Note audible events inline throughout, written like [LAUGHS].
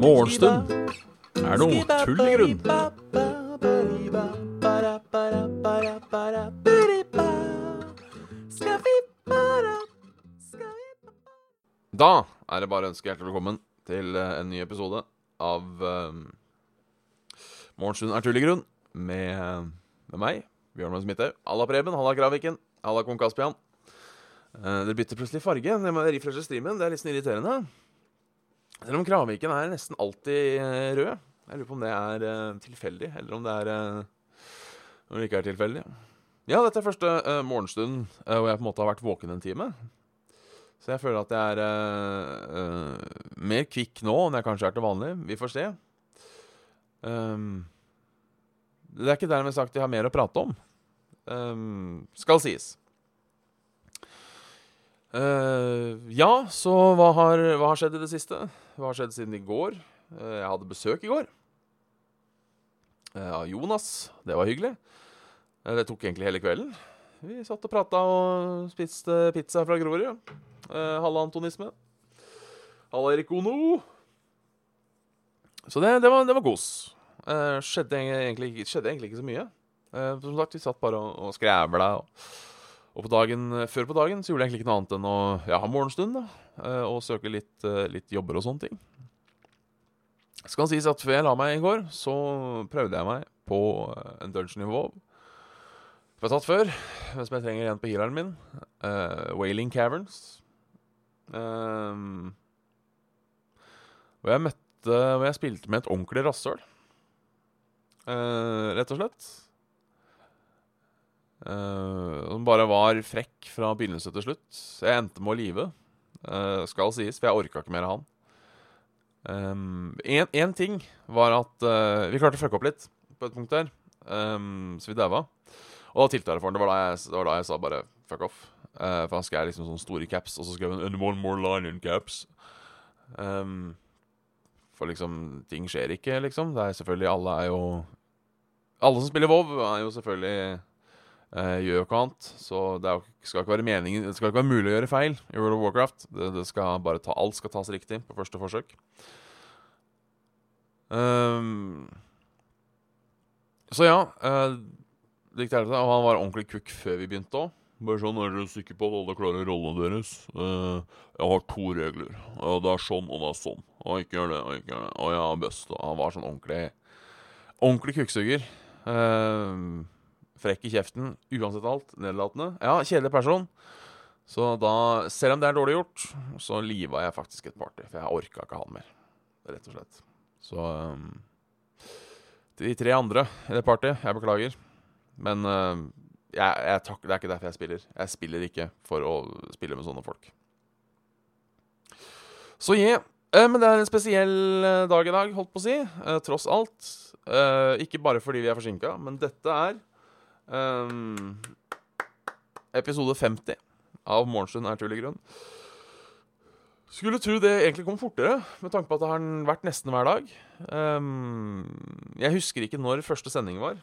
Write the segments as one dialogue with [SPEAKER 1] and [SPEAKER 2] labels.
[SPEAKER 1] Morgenstund er noe tull i grunn. Da er det bare å ønske hjertelig velkommen til en ny episode av um, Morgenstund er tull i grunn med, med meg, Bjørnmann Smithaug. Halla Preben, halla Kraviken, halla kong Kaspian. Uh, det bytter plutselig farge. Det må streamen. Det er litt sånn irriterende. Selv om Kraviken er nesten alltid eh, rød. Jeg lurer på om det er uh, tilfeldig, eller om det er uh, Om det ikke er tilfeldig. Ja, dette er første uh, morgenstund eh, hvor jeg på en måte har vært våken en time. Så jeg føler at jeg er eh, eh, mer kvikk nå enn jeg kanskje er til vanlig. Vi får se. Um, det er ikke dermed sagt jeg har mer å prate om. Ehm, skal sies. Uh, ja, så hva har, hva har skjedd i det siste? Hva har skjedd siden i går? Uh, jeg hadde besøk i går. eh, Av Jonas. Det var hyggelig. Det tok egentlig hele kvelden. Vi satt og prata og spiste pizza fra Grorud. Uh, Halla Antonisme. Halla Erik Ono. Så det, det, var, det var kos. Skjedde, egentlig, skjedde egentlig ikke så mye. Eh, som sagt, vi satt bare og, og skrævla. Og, og på dagen, før på dagen så gjorde jeg egentlig ikke noe annet enn å ja, ha morgenstund da, eh, og søke litt, eh, litt jobber og sånne ting. Skal sies at før jeg la meg i går, så prøvde jeg meg på eh, en dungeon-nivå. Som jeg har tatt før, men som jeg trenger igjen på healeren min. Eh, Wailing Caverns. Um, hvor jeg møtte Hvor jeg spilte med et ordentlig rasshøl. Eh, rett og slett. Eh, som bare var frekk fra begynnelse til slutt. Jeg endte med å live, uh, skal sies, for jeg orka ikke mer av han. Én ting var at uh, vi klarte å fucke opp litt på et punkt der, um, så vi daua. Og da tiltalte jeg for ham. Det var da jeg, det var da jeg sa bare fuck off. Uh, for han skrev liksom sånne store caps, og så skrev han And one more line in caps. Um, for liksom, ting skjer ikke, liksom. Det er selvfølgelig Alle er jo Alle som spiller WoW, er jo selvfølgelig eh, gjør jo ikke annet. Så det jo, skal ikke være meningen Det skal ikke være mulig å gjøre feil i World of Warcraft. Det, det skal bare ta, alt skal tas riktig på første forsøk. Um, så ja. Uh, Likt ærlig, og han var ordentlig kukk før vi begynte òg. Bare sånn, Er dere sikre på at alle klarer rollene deres? Uh, jeg har to regler. Uh, det er sånn, og det er sånn. Og ikke gjør det, og ikke gjør det. Og jeg er best. Og han var sånn ordentlig Ordentlig kukksuger. Eh, frekk i kjeften. Uansett alt. Nedlatende. Ja, kjedelig person. Så da, selv om det er dårlig gjort, så liva jeg faktisk et party. For jeg orka ikke han mer. Rett og slett. Så um, De tre andre i det partyet, jeg beklager. Men uh, jeg, jeg tak, det er ikke derfor jeg spiller. Jeg spiller ikke for å spille med sånne folk. Så yeah. Uh, men det er en spesiell eh, dag i dag, holdt på å si. Uh, tross alt. Uh, ikke bare fordi vi er forsinka, men dette er ehm, episode 50 av Morgenstund er tull i grunn. Skulle tro det egentlig kom fortere, med tanke på at det har vært nesten hver dag. Um, jeg husker ikke når første sending var.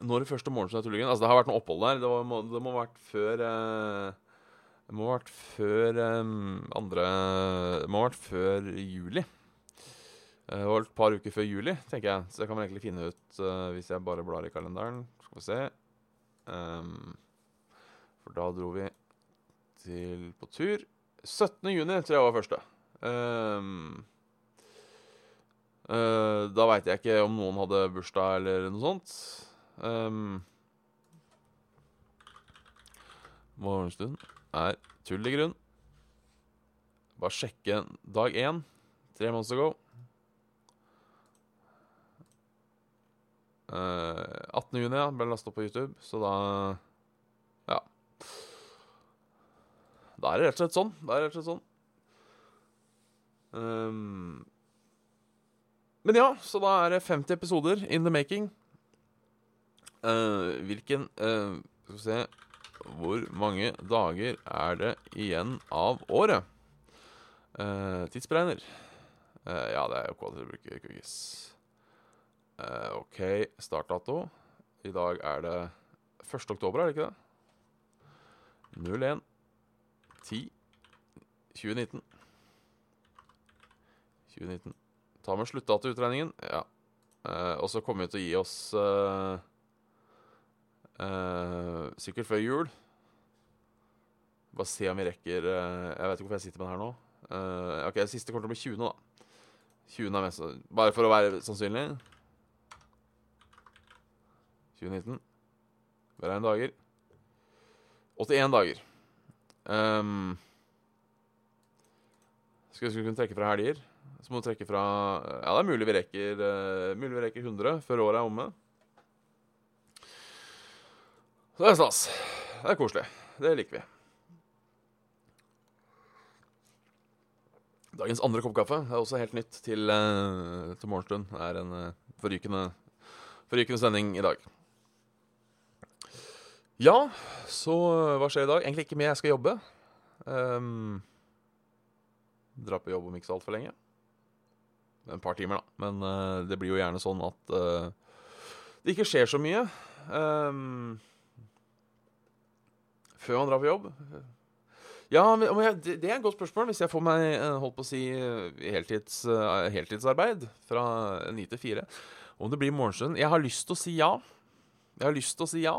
[SPEAKER 1] Når første morgenstund er tull i grunn. Altså, det har vært noe opphold der. Det, var, det må ha vært før uh, Det må ha vært før um, andre Det må ha vært før juli. Eh, Det var et par uker før juli, tenker jeg. Så det kan man egentlig finne ut uh, hvis jeg bare blar i kalenderen. Skal vi se. Um, for da dro vi til på tur. 17. juni tror jeg var første. Um, uh, da veit jeg ikke om noen hadde bursdag eller noe sånt. Um, morgenstund er tull i grunn. Bare sjekke dag én. Tre måneder ago. Uh, 18. juni ja, ble lasta opp på YouTube, så da Ja. Da er det rett og slett sånn. Da er det rett og slett sånn. Um, men ja, så da er det 50 episoder in the making. Uh, hvilken uh, Skal vi se Hvor mange dager er det igjen av året? Uh, tidsberegner. Eh, ja, det er jo kvalitet å bruke cookies. OK, startdato. I dag er det 1. oktober, er det ikke det? 01 10 2019. 2019. Ta med sluttdatoutregningen. Ja. Eh, og så kommer vi til å gi oss eh, eh, sikkert før jul. Bare se om vi rekker eh, Jeg vet ikke hvorfor jeg sitter med den her nå. Eh, ok, Siste kommer til å bli 20 nå, da. 20 er mest, bare for å være sannsynlig. 2019. Beregn dager. 81 dager. Um, skal vi kunne trekke fra helger? Så må du trekke fra Ja, det er mulig vi rekker, uh, mulig vi rekker 100 før året er omme. Så det er stas. Det er koselig. Det liker vi. Dagens andre kopp kaffe er også helt nytt til, uh, til morgenstund. Det er en uh, forrykende, forrykende sending i dag. Ja, så hva skjer i dag? Egentlig ikke mer. Jeg skal jobbe. Um, dra på jobb om ikke så altfor lenge. En par timer, da. Men uh, det blir jo gjerne sånn at uh, det ikke skjer så mye um, før man drar på jobb. Ja, jeg, det er et godt spørsmål. Hvis jeg får meg holdt på å si heltids, heltidsarbeid fra ni til fire, om det blir morgenstund Jeg har lyst til å si ja. Jeg har lyst til å si ja.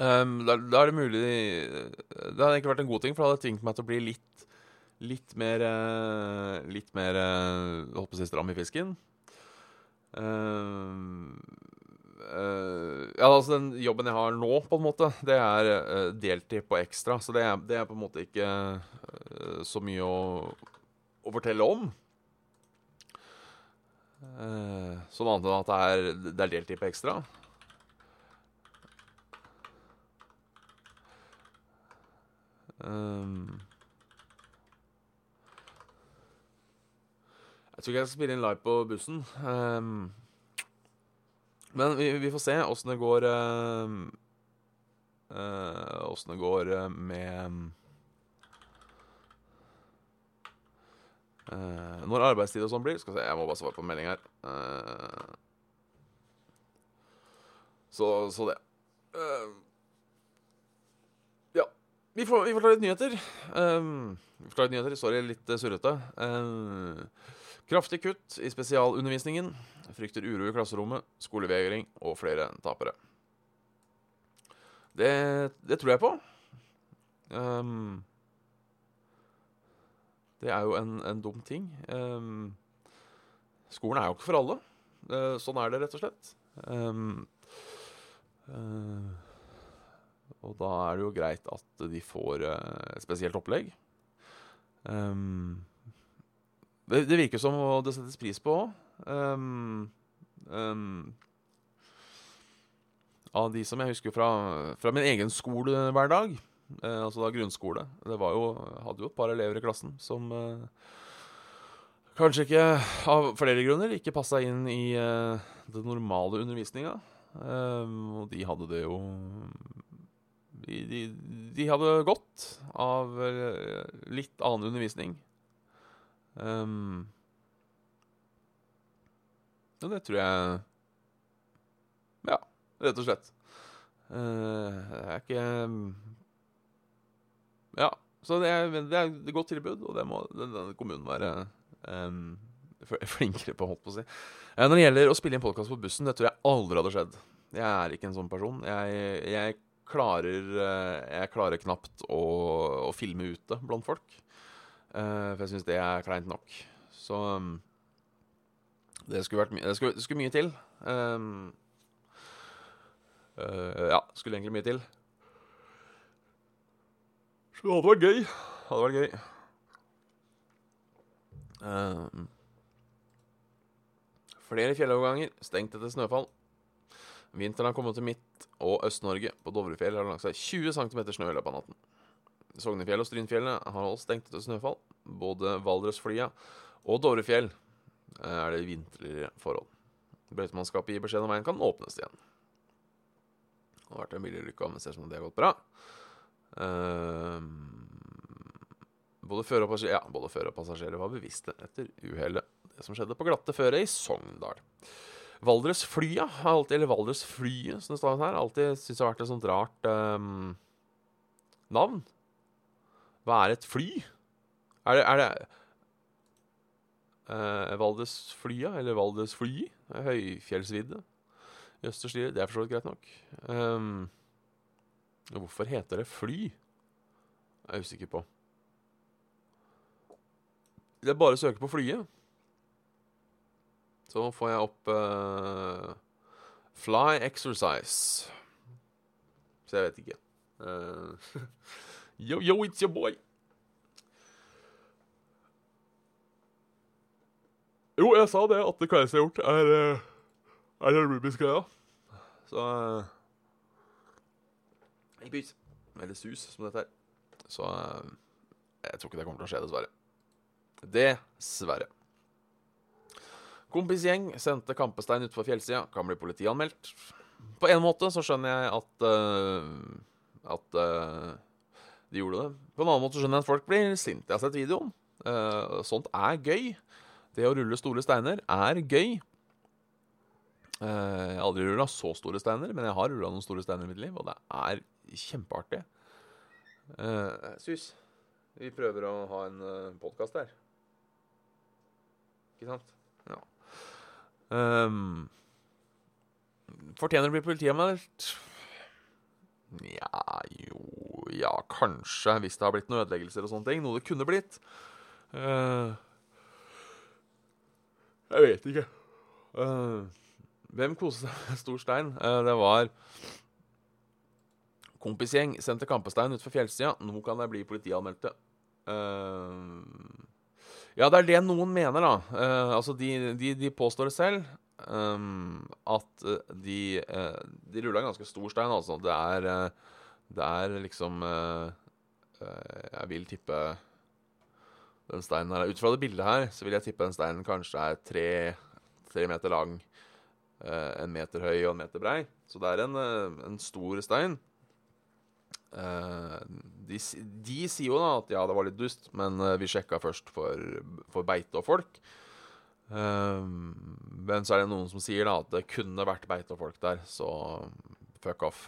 [SPEAKER 1] Um, da, da, er det mulig Det hadde egentlig vært en god ting, for det hadde tvingt meg til å bli litt Litt mer uh, Litt mer uh, Holdt på å si stram i fisken. Uh, ja, altså Den jobben jeg har nå, på en måte, det er deltid på ekstra. Så det er, det er, på en måte ikke så mye å, å fortelle om. sånn annet enn at det er, det er deltid på ekstra. Um, jeg tror ikke jeg skal spille inn live på bussen. Um, men vi, vi, får se åssen det går Åssen uh, uh, det går med uh, Når arbeidstid og sånn blir. Skal se, Jeg må bare svare på en melding her. så, så det. Vi får, vi får, ta litt nyheter. Um, vi får ta litt nyheter, Sorry, litt uh, surrete. Um, kraftig kutt i spesialundervisningen. Frykter uro i klasserommet, skolevegring og flere tapere. Det, det tror jeg på. Um, det er jo en, en dum ting. Skolen er jo ikke for alle. Uh, sånn er det, rett og slett. Um, uh, og da er det jo greit at de får uh, spesielt opplegg. Um, det, det, virker som det settes pris på òg. Um, um, av de som jeg husker fra, fra min egen skolehverdag, uh, altså da grunnskole Det var jo, hadde jo et par elever i klassen som uh, kanskje ikke, av flere grunner, ikke passa inn i uh, den normale undervisninga. og de hadde det jo de, de, de, hadde godt av eh, litt annen undervisning. Um, og det tror jeg Ja, rett og slett. Uh, det er ikke Ja. Så det er, det er et godt tilbud, og det må denne kommunen være um, flinkere på, holdt på å si. Uh, når det gjelder å spille inn podkast på bussen, det tror jeg aldri hadde skjedd. Jeg er ikke en sånn person. Jeg, jeg klarer eh, Jeg klarer knapt å, å filme ute blant folk. Uh, for jeg syns det er kleint nok. Så um, det, skulle vært det, skulle, det skulle mye til. Um, uh, ja, skulle egentlig mye til. Så det hadde vært gøy. Hadde vært gøy. Um, flere fjelloverganger stengt etter snøfall. Vinteren har kommet til Midt- og Øst-Norge. På Dovrefjell har det lagt seg 20 cm snø i løpet av natten. Sognefjell og Strynfjellet har holdt stengt etter snøfall. Både Valdresflia og Dovrefjell er det vinterligere forhold. Brøytemannskapet gir beskjed om veien kan åpnes igjen. Det har vært en bilulykke, men ser ut som det har gått bra. Uh, både fører og, ja, og passasjerer var bevisste etter uhellet. Det som skjedde på glatte føre i Sogndal. Valdresflya, eller Valdresflyet, som det står her, alltid syns jeg har vært et sånt rart um, navn. Hva er et fly? Er det, er det uh, Valdresflya, eller Valdresfly? Høyfjellsvidde i Østerstire. Det er for så vidt greit nok. Um, hvorfor heter det fly? Jeg er usikker på. Det er bare å søke på flyet. Så får jeg opp uh, Fly exercise. Så jeg vet ikke. Uh, [LAUGHS] yo, yo, it's your boy. Jo, jeg sa det at det kleineste jeg har gjort, er, uh, er den Rubies-greia. Så uh, Ikke. Eller sus, som dette er. Så uh, jeg tror ikke det kommer til å skje, dessverre. Dessverre. Kompisgjeng sendte kampestein utfor fjellsida. Kan bli politianmeldt. På en måte så skjønner jeg at uh, at uh, de gjorde det. På en annen måte så skjønner jeg at folk blir sinte. Jeg har sett videoen. Uh, sånt er gøy. Det å rulle store steiner er gøy. jeg har aldri rulla så store steiner, men jeg har rulla noen store steiner i mitt liv, og det er kjempeartig. Sus, vi prøver å ha en uh, podkast her. Ikke sant? Ja. Um, fortjener å bli politianmeldt? Nja, jo Ja, kanskje, hvis det har blitt noen ødeleggelser og sånne ting. Noe det kunne blitt. Uh, jeg vet ikke. Uh, hvem koste seg med stor stein? Uh, det var kompisgjeng sendte kampestein utfor fjellsida. Nå kan det bli politianmeldte. Uh, ja, det er det noen mener, da. Uh, altså, de, de, de, påstår det selv. Um, at de uh, De rulla en ganske stor stein, altså. Det er, uh, det er liksom Jeg vil tippe den steinen her Ut fra det bildet her, så vil jeg tippe den steinen kanskje er tre, tre meter lang, en meter høy og en meter brei. Så det er en, en stor stein. Uh, de, de, sier jo da at ja, det var litt dust, men uh, vi sjekka først for, for, beite og folk. Uh, men så er det noen som sier da at det kunne vært beite og folk der, så fuck off.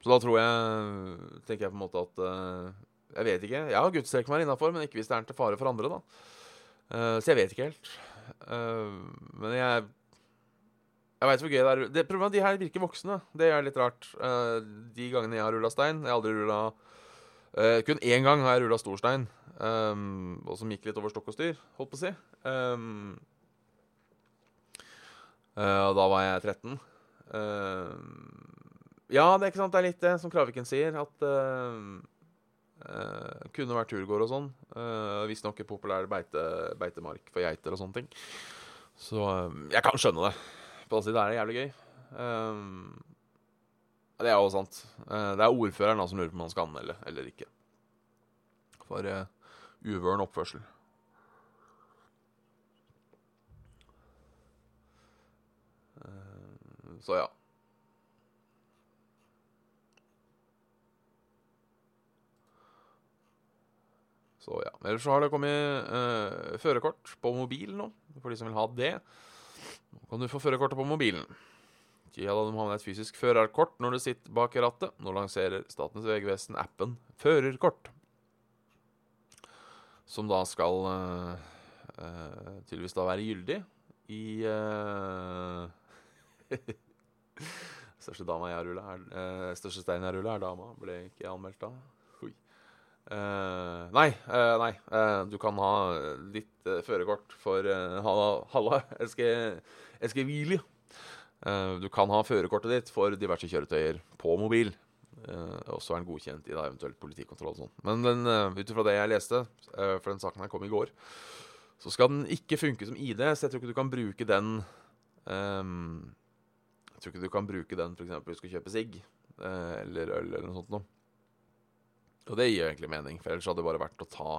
[SPEAKER 1] Så da tror jeg Tenker jeg på en måte at Jeg vet ikke. Jeg har gudstrekk meg innafor, men ikke hvis det er til fare for andre, da. så jeg vet ikke helt. men jeg jeg veit hvor gøy det er. Det problemet er at de her virker voksne. Det er litt rart. Uh, de gangene jeg har rulla stein Jeg har aldri rulla uh, Kun én gang har jeg rulla stor stein, um, og som gikk litt over stokk og styr, holdt på å si. Um, uh, da var jeg 13. ja, det er ikke sant. Det er litt det som Kraviken sier, at kunne vært turgåer og sånn. Uh, Visstnok populær beite, beitemark for geiter og sånne ting. Så jeg kan skjønne det. På den siden er jævlig gøy. Um, det er jo sant. Uh, det er ordføreren da som lurer på om han skal anmelde eller ikke. For uh, uvøren oppførsel. Uh, så ja. Så ja. Ellers så har det kommet uh, førerkort på mobil nå, for de som vil ha det. Nå kan du få førerkortet på mobilen. Ja, da du må ha med et fysisk førerkort når du sitter bak rattet. Nå lanserer Statens vegvesen appen Førerkort. Som da skal uh, uh, tydeligvis da være gyldig i uh, [LAUGHS] Største dama jeg har rulla, er Største steinen jeg har rulla, er dama. Ble ikke anmeldt da. Uh, nei, uh, nei. Uh, du kan ha litt førerkort for Halla, halla Eskevili. du kan ha førerkortet ditt for diverse kjøretøyer på mobil. og så er den godkjent i da, eventuelt politikontroll og sånn. Men den, ut ifra det jeg leste, for den saken her kom i går, så skal den ikke funke som ID. Så jeg tror ikke du kan bruke den um, Jeg tror ikke du kan bruke den f.eks. hvis du skal kjøpe sigg eller øl eller noe sånt noe. Og det gir jo egentlig mening, for ellers hadde det bare vært å ta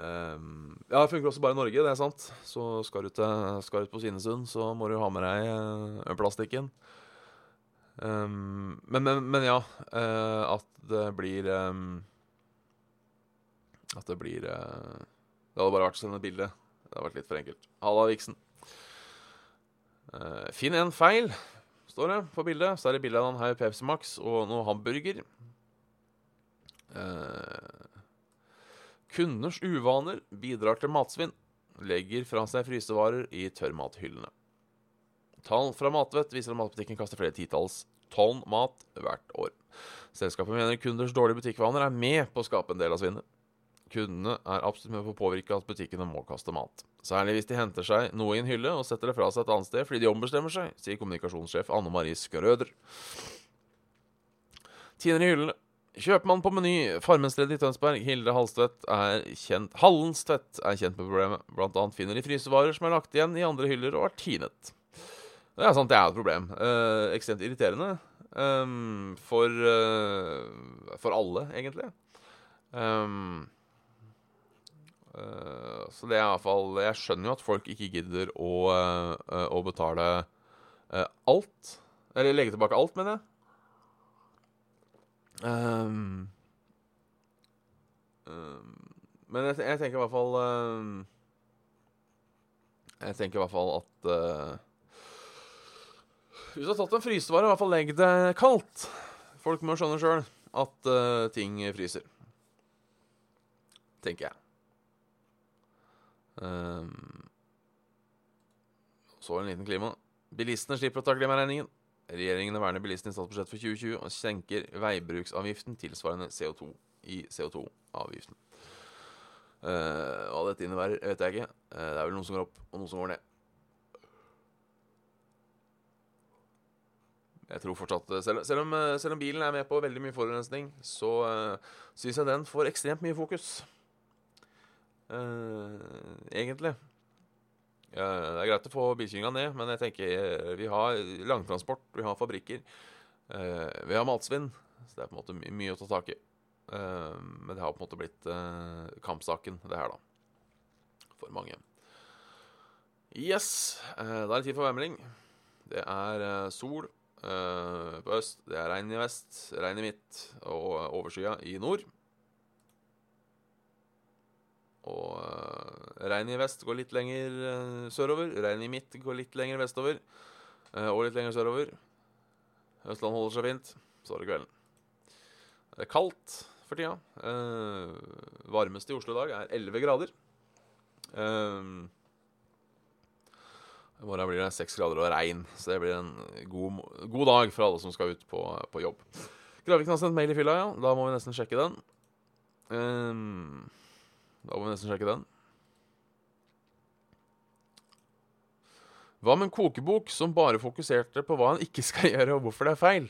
[SPEAKER 1] um, Ja, det funker også bare i Norge, det er sant. Så skal du, til, skal du på Svinesund, så må du ha med deg uh, plastikken. Um, men, men, men, ja, uh, at det blir um, At det blir uh, Det hadde bare vært å sende et bilde. Det hadde vært litt for enkelt. Halla, Viksen. Uh, finn en feil står det på bildet. Så er det bilde av en haug Pepsi Max og noe hamburger. Eh, kunders uvaner bidrar til matsvinn. Legger fra seg frysevarer i tørrmathyllene. Tall fra Matvett viser at matbutikken kaster flere titalls tonn mat hvert år. Selskapet mener kunders dårlige butikkvaner er med på å skape en del av svinnet. Kundene er absolutt med på å påvirke at butikkene må kaste mat. Særlig hvis de henter seg noe i en hylle og setter det fra seg et annet sted fordi de ombestemmer seg, sier kommunikasjonssjef Anne Marie Skrøder. Tiner i hyllene. Kjøpmann på Meny, Farmenstredet i Tønsberg, Hilde Halstvedt er kjent Hallenstvedt er kjent med problemet. Blant annet finner de frysevarer som er lagt igjen i andre hyller og har tinet. Det er sant, det er et problem. Eh, ekstremt irriterende. Um, for, uh, for alle, egentlig. Um, uh, så det er iallfall Jeg skjønner jo at folk ikke gidder å, uh, å betale alt. Eller legge tilbake alt, mener jeg. Um, men jeg, jeg, tenker i hvert fall Jeg tenker i hvert fall at hvis du har tatt en frysevare, i hvert fall legg det kaldt. Folk må skjønne sjøl at uh, ting fryser. Tenker jeg. Um, så en liten klima. Bilistene slipper å ta klimaregningen. Regjeringen verner bilistene i statsbudsjettet for 2020 og senker veibruksavgiften tilsvarende CO2 i CO2-avgiften. Uh, hva dette innebærer, vet jeg ikke. Uh, det er vel noen som går opp, og noen som går ned. Jeg tror fortsatt, selv, selv, om, eh, selv, om, bilen er med på veldig mye forurensning, så uh, syns jeg den får ekstremt mye fokus. Uh, egentlig. Det er greit å få bilkjøringa ned, men jeg tenker vi har langtransport, vi har fabrikker. Uh, vi har matsvinn, så det er på en måte my mye å ta tak i. Uh, men det har på en måte blitt kampsaken, det her, da. For mange. Yes. da er det tid for værmelding. Det er sol. På øst det er regn i vest, regn i midt og overskya i nord. Og regnet regn i vest går litt lenger uh, sørover. Regn i midt går litt lenger vestover og litt lenger sørover. Østland holder seg fint. Så er det kvelden. Det er kaldt for tida. varmeste i Oslo i dag er 11 grader. Uh, i morgen blir det 6 grader og regn, så det blir en god, god dag for alle som skal ut på, på jobb. Graviken har sendt mail i fylla, ja. Da må vi nesten sjekke den. Um, da må vi nesten sjekke den. Hva med en kokebok som bare fokuserte på hva en ikke skal [LAUGHS] gjøre, og hvorfor det er feil?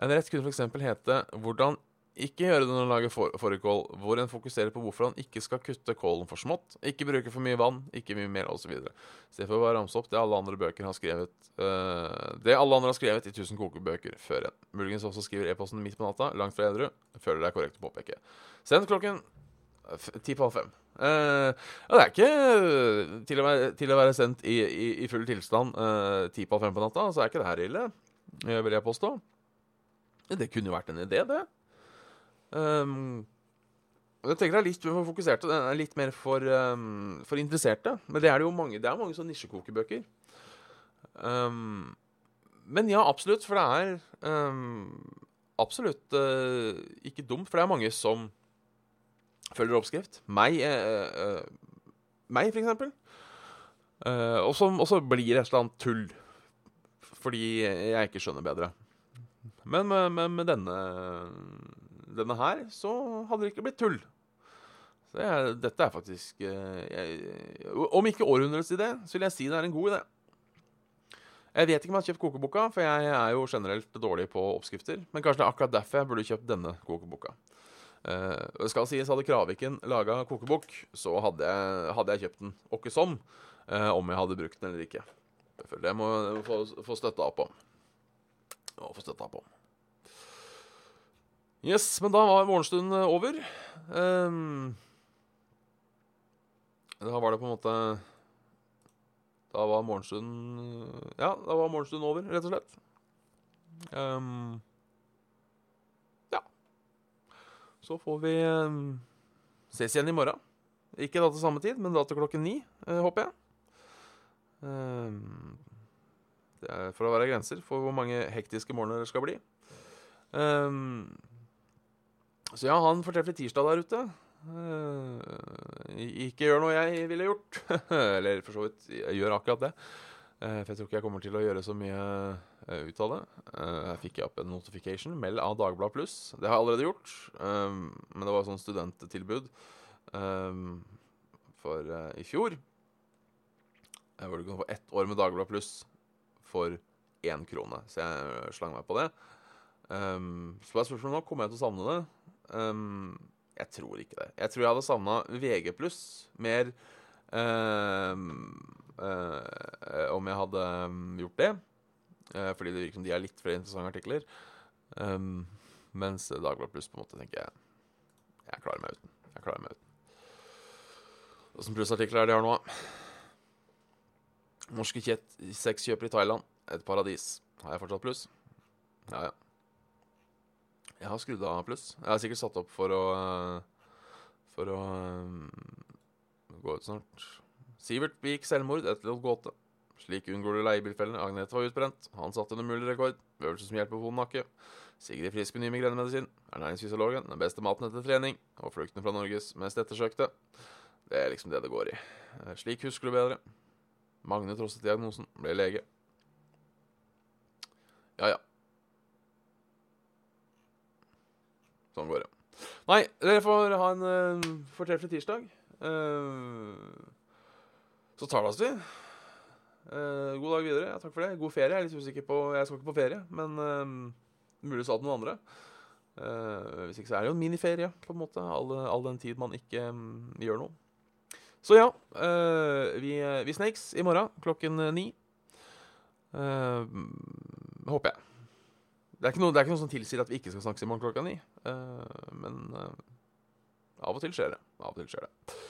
[SPEAKER 1] En rett kunne f.eks. hete 'Hvordan ikke gjøre det når han lager fårikål, hvor en fokuserer på hvorfor han ikke skal kutte kålen for smått, ikke bruke for mye vann, ikke mye mer osv. Istedenfor å bare ramse opp det alle andre bøker har skrevet uh, Det alle andre har skrevet i 1000 kokebøker før en. Muligens også skriver e-posten midt på natta, langt fra edru. Føler det er korrekt å påpeke. Send klokken ti på halv fem. Uh, og det er ikke til å være, til å være sendt i, i, i, full tilstand ti uh, på halv fem på natta, så er ikke det her ille, vil jeg påstå. Det kunne jo vært en idé, det. Um, jeg tenker det er litt mer fokusert, den er litt mer for, um, for, interesserte. Men det er det jo mange, det er mange sånne nisjekokebøker. Um, men ja, absolutt, for det er um, absolutt uh, ikke dumt. For det er mange som følger oppskrift. Meg, uh, uh, meg for eksempel. og så blir det et eller annet tull fordi jeg ikke skjønner bedre. Men med, med, med denne denne her, så hadde det ikke blitt tull. Så jeg, dette er faktisk eh, jeg, Om ikke århundrets idé, så vil jeg si det er en god idé. Jeg vet ikke om jeg har kjøpt kokeboka, for jeg er jo generelt dårlig på oppskrifter. Men kanskje det er akkurat derfor jeg burde kjøpt denne kokeboka. Uh, skal sies, Hadde Kraviken laga kokebok, så hadde jeg, hadde jeg, kjøpt den åkke som. Uh, om jeg hadde brukt den eller ikke. Det må jeg få, få støtta opp om. Må få støtta opp om. Yes, men da var morgenstunden eh, over. Um, da var det på en måte Da var morgenstunden Ja, da var morgenstunden over, rett og slett. Um, ja. Så får vi um, ses igjen i morgen. Ikke da til samme tid, men da til klokken ni, uh, håper jeg. Um, Det er for å være grenser for hvor mange hektiske morgener det skal bli. Så ja, ha en fortreffelig tirsdag der ute. Ikke gjør noe jeg ville gjort. [LAUGHS] Eller for så vidt, jeg gjør akkurat det. Uh, for jeg tror ikke jeg kommer til å gjøre så mye uh, ut av det. Fikk jeg opp en notification. Meld av Dagblad Pluss. Det har jeg allerede gjort. Um, men det var sånn studenttilbud um, for i fjor. Hvor du kan få ett år med Dagblad Pluss for én krone. Så jeg slang meg på det. Så så er spørsmålet nå kommer jeg til å savne det. Jeg tror ikke det. Jeg tror jeg hadde savna VG pluss mer uh, om jeg hadde gjort det. Uh, fordi det virker som de er litt flere interessante artikler. Um, mens Dagbladet Pluss på en måte tenker jeg Jeg klarer meg uten. Jeg klarer meg uten. Åssen plussartikler er det de har nå? Norske sexkjøpere i Thailand. Et paradis. Har jeg fortsatt pluss? Ja, ja. Jeg har skrudd av pluss. Jeg har sikkert satt opp for å For å gå ut snart. Sivert begikk selvmord etter å gåte. Slik unngår du leiebilfellen. Agnete var utbrent. Han satte en umulig rekord. Øvelse som hjelper på vond nakke. Sigrid frisk med ny migrenemedisin. Ernæringsfysiologen. Den beste maten etter trening. Og flukten fra Norges mest ettersøkte. Det er liksom det det går i. Slik husker du bedre. Magne trosset diagnosen. Ble lege. Ja, ja. Sånn går det. Nei, dere får ha en uh, fortreffelig tirsdag. Uh, så tar det oss vi. Uh, god dag videre. Ja, takk for det. God ferie. Jeg er litt usikker på Jeg skal ikke på ferie, men uh, mulig sa det noen andre. Uh, hvis ikke så er det jo en miniferie, på en måte. All, all den tid man ikke um, gjør noe. Så ja, vi, vi snakes i morgen klokken ni. håper jeg. Det er, noe, det er, ikke noe, som tilsier at vi ikke skal snakkes i morgen klokka ni. Men av og til skjer det. Av og til skjer det.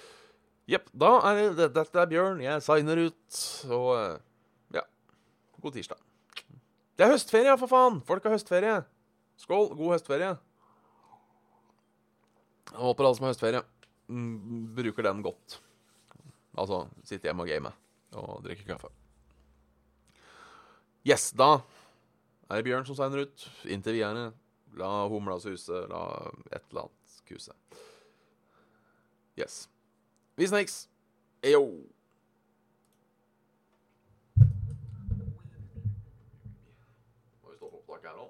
[SPEAKER 1] Jepp. Da er det Dette er Bjørn. Jeg signer ut. Og uh, ja. God tirsdag. Det er høstferie, for faen! Folk har høstferie. Skål. God høstferie. Jeg håper alle som har høstferie, mm, bruker den godt. Altså sitte hjemme og game og drikke kaffe. Yes, da er det Bjørn som signer ut. Inntil videre. La humla suse. La et eller annet kuse. Yes. Vi snakes. Eyo. Må vi stå på opptak her nå?